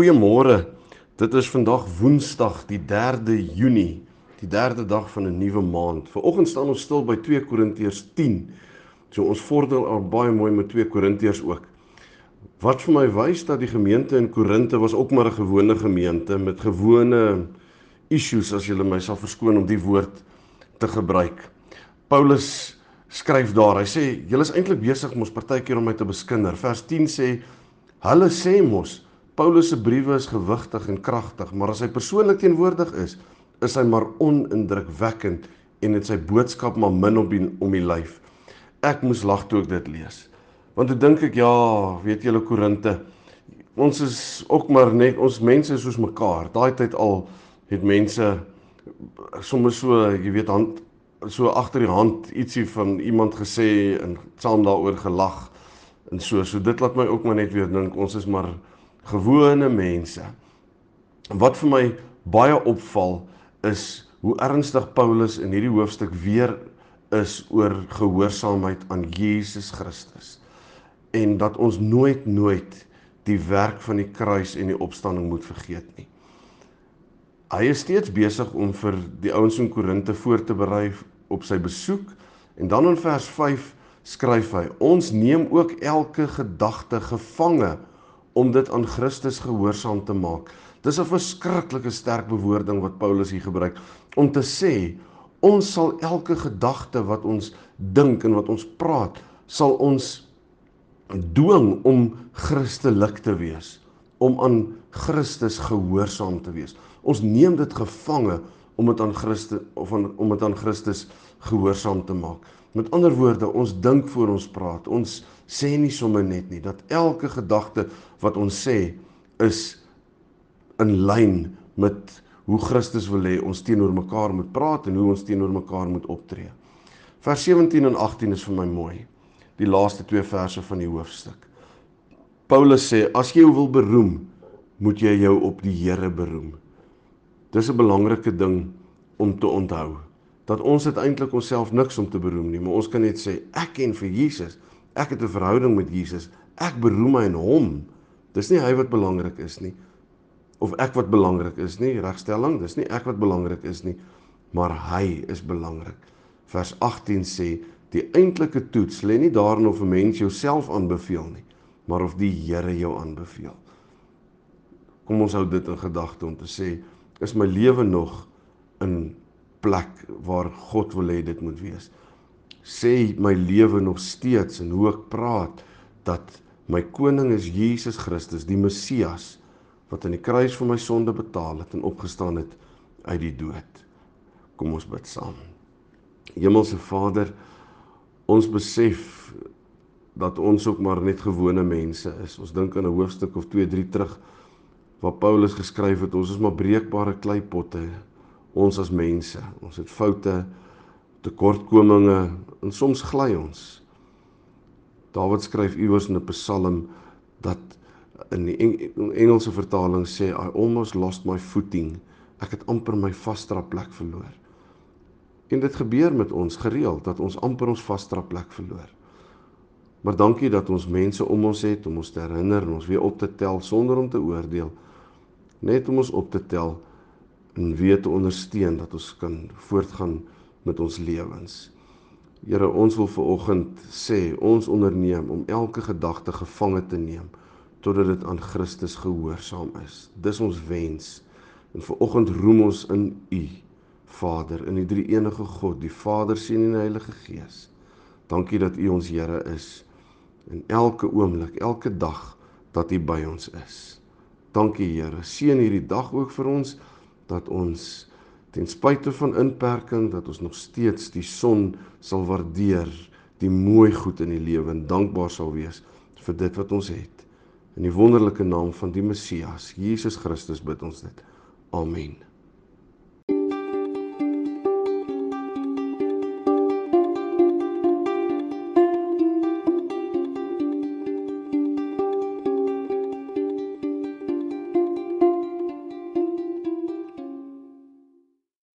Goeiemôre. Dit is vandag Woensdag, die 3de Junie, die 3de dag van 'n nuwe maand. Vanoggend staan ons stil by 2 Korintiërs 10. So ons vorder al baie mooi met 2 Korintiërs ook. Wat vir my wys dat die gemeente in Korinte was ook maar 'n gewone gemeente met gewone issues as julle my sal verskoon om die woord te gebruik. Paulus skryf daar. Hy sê julle is eintlik besig om ons partykeer om my te beskinder. Vers 10 sê hulle sê mos Paulus se briewe is gewigtig en kragtig, maar as hy persoonlik teenwoordig is, is hy maar onindrukwekkend en dit sy boodskap maar min op die, om die lyf. Ek moes lag toe ek dit lees. Want toe dink ek ja, weet julle Korinte, ons is ook maar net ons mense soos mekaar. Daai tyd al het mense sommer so, jy weet, hand so agter die hand ietsie van iemand gesê en saam daaroor gelag en so. So dit laat my ook maar net weer dink ons is maar gewone mense. Wat vir my baie opval is hoe ernstig Paulus in hierdie hoofstuk weer is oor gehoorsaamheid aan Jesus Christus en dat ons nooit nooit die werk van die kruis en die opstanding moet vergeet nie. Hy is steeds besig om vir die ouens in Korinte voor te berei op sy besoek en dan in vers 5 skryf hy: Ons neem ook elke gedagte gevange om dit aan Christus gehoorsaam te maak. Dis 'n verskriklike sterk bewoording wat Paulus hier gebruik om te sê ons sal elke gedagte wat ons dink en wat ons praat, sal ons dwing om Christelik te wees, om aan Christus gehoorsaam te wees. Ons neem dit gevange om dit aan Christus of aan, om dit aan Christus gehoorsaam te maak. Met ander woorde, ons dink voor ons praat. Ons sê nie sommer net nie dat elke gedagte wat ons sê is in lyn met hoe Christus wil hê ons teenoor mekaar moet praat en hoe ons teenoor mekaar moet optree. Vers 17 en 18 is vir my mooi. Die laaste twee verse van die hoofstuk. Paulus sê as jy wil beroem, moet jy jou op die Here beroem. Dis 'n belangrike ding om te onthou dat ons dit eintlik onsself niks om te beroem nie, maar ons kan net sê ek ken vir Jesus. Ek het 'n verhouding met Jesus. Ek beroem my in hom. Dis nie hy wat belangrik is nie of ek wat belangrik is nie, regstelling, dis nie ek wat belangrik is nie, maar hy is belangrik. Vers 18 sê die eintlike toets lê nie daarin of 'n mens jouself aanbeveel nie, maar of die Here jou aanbeveel. Kom ons hou dit in gedagte om te sê, is my lewe nog in plek waar God wil hê dit moet wees? Sê my lewe nog steeds en hoe ek praat dat My koning is Jesus Christus, die Messias wat aan die kruis vir my sonde betaal het en opgestaan het uit die dood. Kom ons bid saam. Hemelse Vader, ons besef dat ons ook maar net gewone mense is. Ons dink aan 'n hoofstuk of 2, 3 terug waar Paulus geskryf het ons is maar breekbare kleipotte. Ons as mense, ons het foute, tekortkominge en soms gly ons. Dawid skryf iewers in 'n Psalm dat in die Engelse vertaling sê I almost lost my footing. Ek het amper my vasdra plek verloor. En dit gebeur met ons gereeld dat ons amper ons vasdra plek verloor. Maar dankie dat ons mense om ons het om ons te herinner en ons weer op te tel sonder om te oordeel. Net om ons op te tel en weer te ondersteun dat ons kan voortgaan met ons lewens. Here, ons wil ver oggend sê, ons onderneem om elke gedagte gevange te neem totdat dit aan Christus gehoorsaam is. Dis ons wens. En ver oggend roem ons in U, Vader, in die drie enige God, die Vader, Seun en Heilige Gees. Dankie dat U ons Here is in elke oomblik, elke dag dat U by ons is. Dankie Here. Seën hierdie dag ook vir ons dat ons ten spyte van inperking dat ons nog steeds die son sal waardeer, die mooi goed in die lewe en dankbaar sal wees vir dit wat ons het. In die wonderlike naam van die Messias, Jesus Christus bid ons dit. Amen.